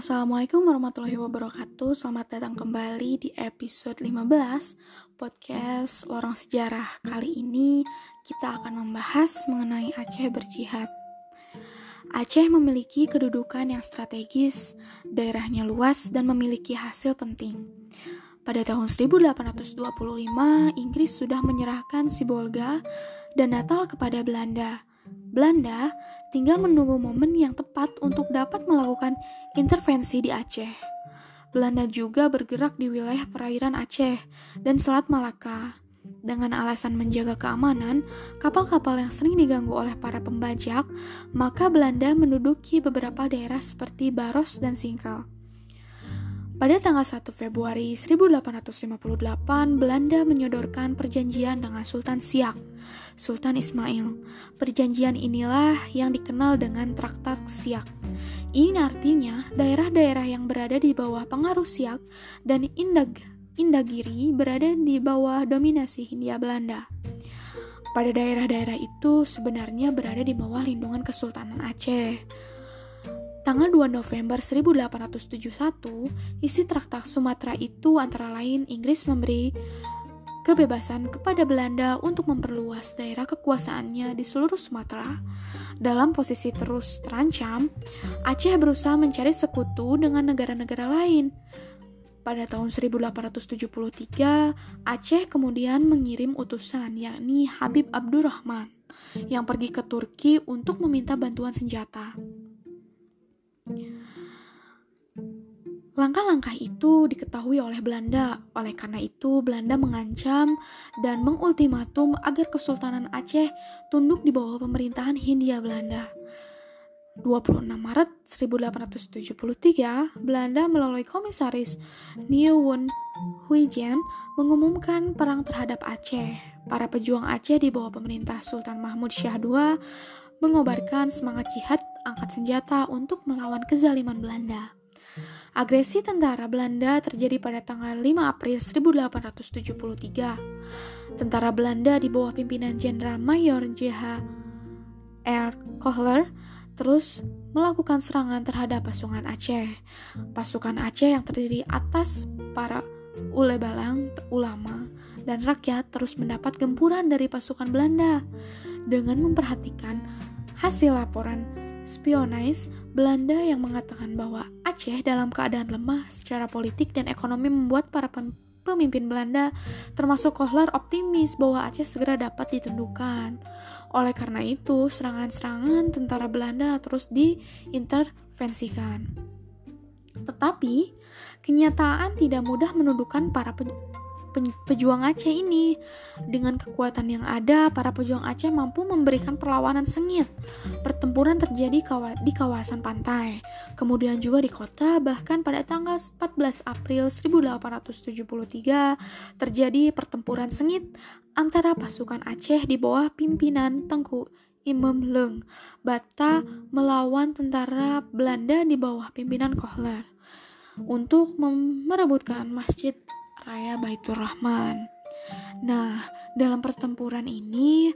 Assalamualaikum warahmatullahi wabarakatuh Selamat datang kembali di episode 15 Podcast Lorong Sejarah Kali ini kita akan membahas mengenai Aceh berjihad Aceh memiliki kedudukan yang strategis, daerahnya luas, dan memiliki hasil penting. Pada tahun 1825, Inggris sudah menyerahkan Sibolga dan Natal kepada Belanda. Belanda tinggal menunggu momen yang tepat untuk dapat melakukan intervensi di Aceh. Belanda juga bergerak di wilayah perairan Aceh dan Selat Malaka. Dengan alasan menjaga keamanan, kapal-kapal yang sering diganggu oleh para pembajak, maka Belanda menduduki beberapa daerah seperti Baros dan Singkal. Pada tanggal 1 Februari 1858, Belanda menyodorkan perjanjian dengan Sultan Siak, Sultan Ismail. Perjanjian inilah yang dikenal dengan Traktat Siak. Ini artinya daerah-daerah yang berada di bawah pengaruh Siak dan Indag Indagiri berada di bawah dominasi Hindia Belanda. Pada daerah-daerah itu sebenarnya berada di bawah lindungan Kesultanan Aceh. Tanggal 2 November 1871, isi traktat Sumatera itu antara lain Inggris memberi kebebasan kepada Belanda untuk memperluas daerah kekuasaannya di seluruh Sumatera. Dalam posisi terus terancam, Aceh berusaha mencari sekutu dengan negara-negara lain. Pada tahun 1873, Aceh kemudian mengirim utusan yakni Habib Abdurrahman yang pergi ke Turki untuk meminta bantuan senjata. Langkah-langkah itu diketahui oleh Belanda. Oleh karena itu, Belanda mengancam dan mengultimatum agar Kesultanan Aceh tunduk di bawah pemerintahan Hindia Belanda. 26 Maret 1873, Belanda melalui komisaris Nieuwen Huijen mengumumkan perang terhadap Aceh. Para pejuang Aceh di bawah pemerintah Sultan Mahmud Syah II mengobarkan semangat jihad angkat senjata untuk melawan kezaliman Belanda. Agresi tentara Belanda terjadi pada tanggal 5 April 1873. Tentara Belanda di bawah pimpinan Jenderal Mayor J.H. R. Kohler terus melakukan serangan terhadap pasukan Aceh. Pasukan Aceh yang terdiri atas para ulebalang, ulama, dan rakyat terus mendapat gempuran dari pasukan Belanda. Dengan memperhatikan hasil laporan spionage Belanda yang mengatakan bahwa Aceh dalam keadaan lemah secara politik dan ekonomi membuat para pemimpin Belanda termasuk Kohler optimis bahwa Aceh segera dapat ditundukkan. Oleh karena itu, serangan-serangan tentara Belanda terus diintervensikan. Tetapi, kenyataan tidak mudah menundukkan para pejuang Aceh ini. Dengan kekuatan yang ada, para pejuang Aceh mampu memberikan perlawanan sengit. Pertempuran terjadi di kawasan pantai, kemudian juga di kota, bahkan pada tanggal 14 April 1873 terjadi pertempuran sengit antara pasukan Aceh di bawah pimpinan Tengku Imam Leng Bata melawan tentara Belanda di bawah pimpinan Kohler untuk merebutkan masjid Raya Baitur Rahman. Nah, dalam pertempuran ini,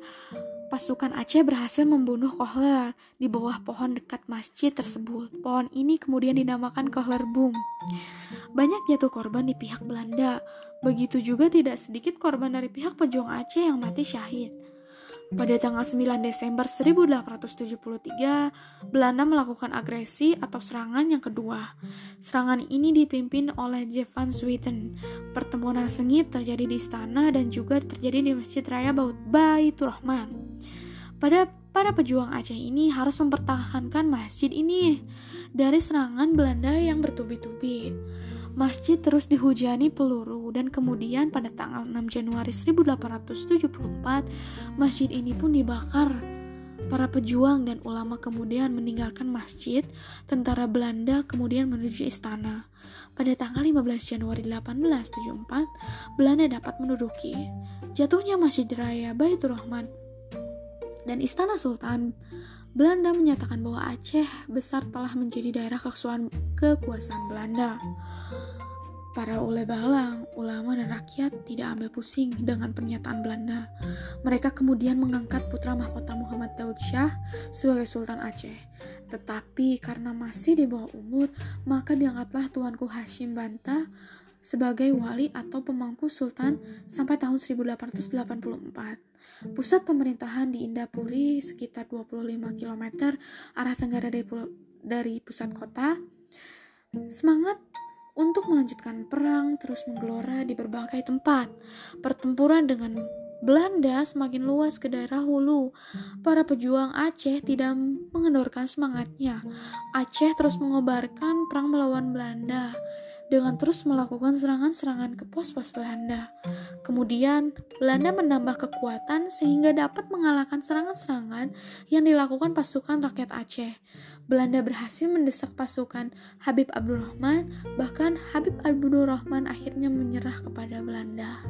pasukan Aceh berhasil membunuh Kohler di bawah pohon dekat masjid tersebut. Pohon ini kemudian dinamakan Kohler Boom. Banyak jatuh korban di pihak Belanda. Begitu juga tidak sedikit korban dari pihak pejuang Aceh yang mati syahid. Pada tanggal 9 Desember 1873, Belanda melakukan agresi atau serangan yang kedua. Serangan ini dipimpin oleh Jeff van Swieten. Pertemuan sengit terjadi di istana dan juga terjadi di Masjid Raya Baitur Rahman. Pada para pejuang Aceh ini harus mempertahankan masjid ini dari serangan Belanda yang bertubi-tubi. Masjid terus dihujani peluru dan kemudian pada tanggal 6 Januari 1874 masjid ini pun dibakar. Para pejuang dan ulama kemudian meninggalkan masjid, tentara Belanda kemudian menuju istana. Pada tanggal 15 Januari 1874, Belanda dapat menduduki. Jatuhnya Masjid Raya Baitur Rahman dan Istana Sultan Belanda menyatakan bahwa Aceh besar telah menjadi daerah kekuasaan Belanda. Para ule balang, ulama dan rakyat tidak ambil pusing dengan pernyataan Belanda. Mereka kemudian mengangkat putra mahkota Muhammad Daud Shah sebagai Sultan Aceh. Tetapi karena masih di bawah umur, maka diangkatlah Tuanku Hashim Banta sebagai wali atau pemangku sultan sampai tahun 1884. Pusat pemerintahan di Indapuri sekitar 25 km arah tenggara dari, dari pusat kota. Semangat untuk melanjutkan perang terus menggelora di berbagai tempat. Pertempuran dengan Belanda semakin luas ke daerah hulu. Para pejuang Aceh tidak mengendorkan semangatnya. Aceh terus mengobarkan perang melawan Belanda dengan terus melakukan serangan-serangan ke pos-pos Belanda. Kemudian, Belanda menambah kekuatan sehingga dapat mengalahkan serangan-serangan yang dilakukan pasukan rakyat Aceh. Belanda berhasil mendesak pasukan Habib Abdurrahman, bahkan Habib Abdurrahman akhirnya menyerah kepada Belanda.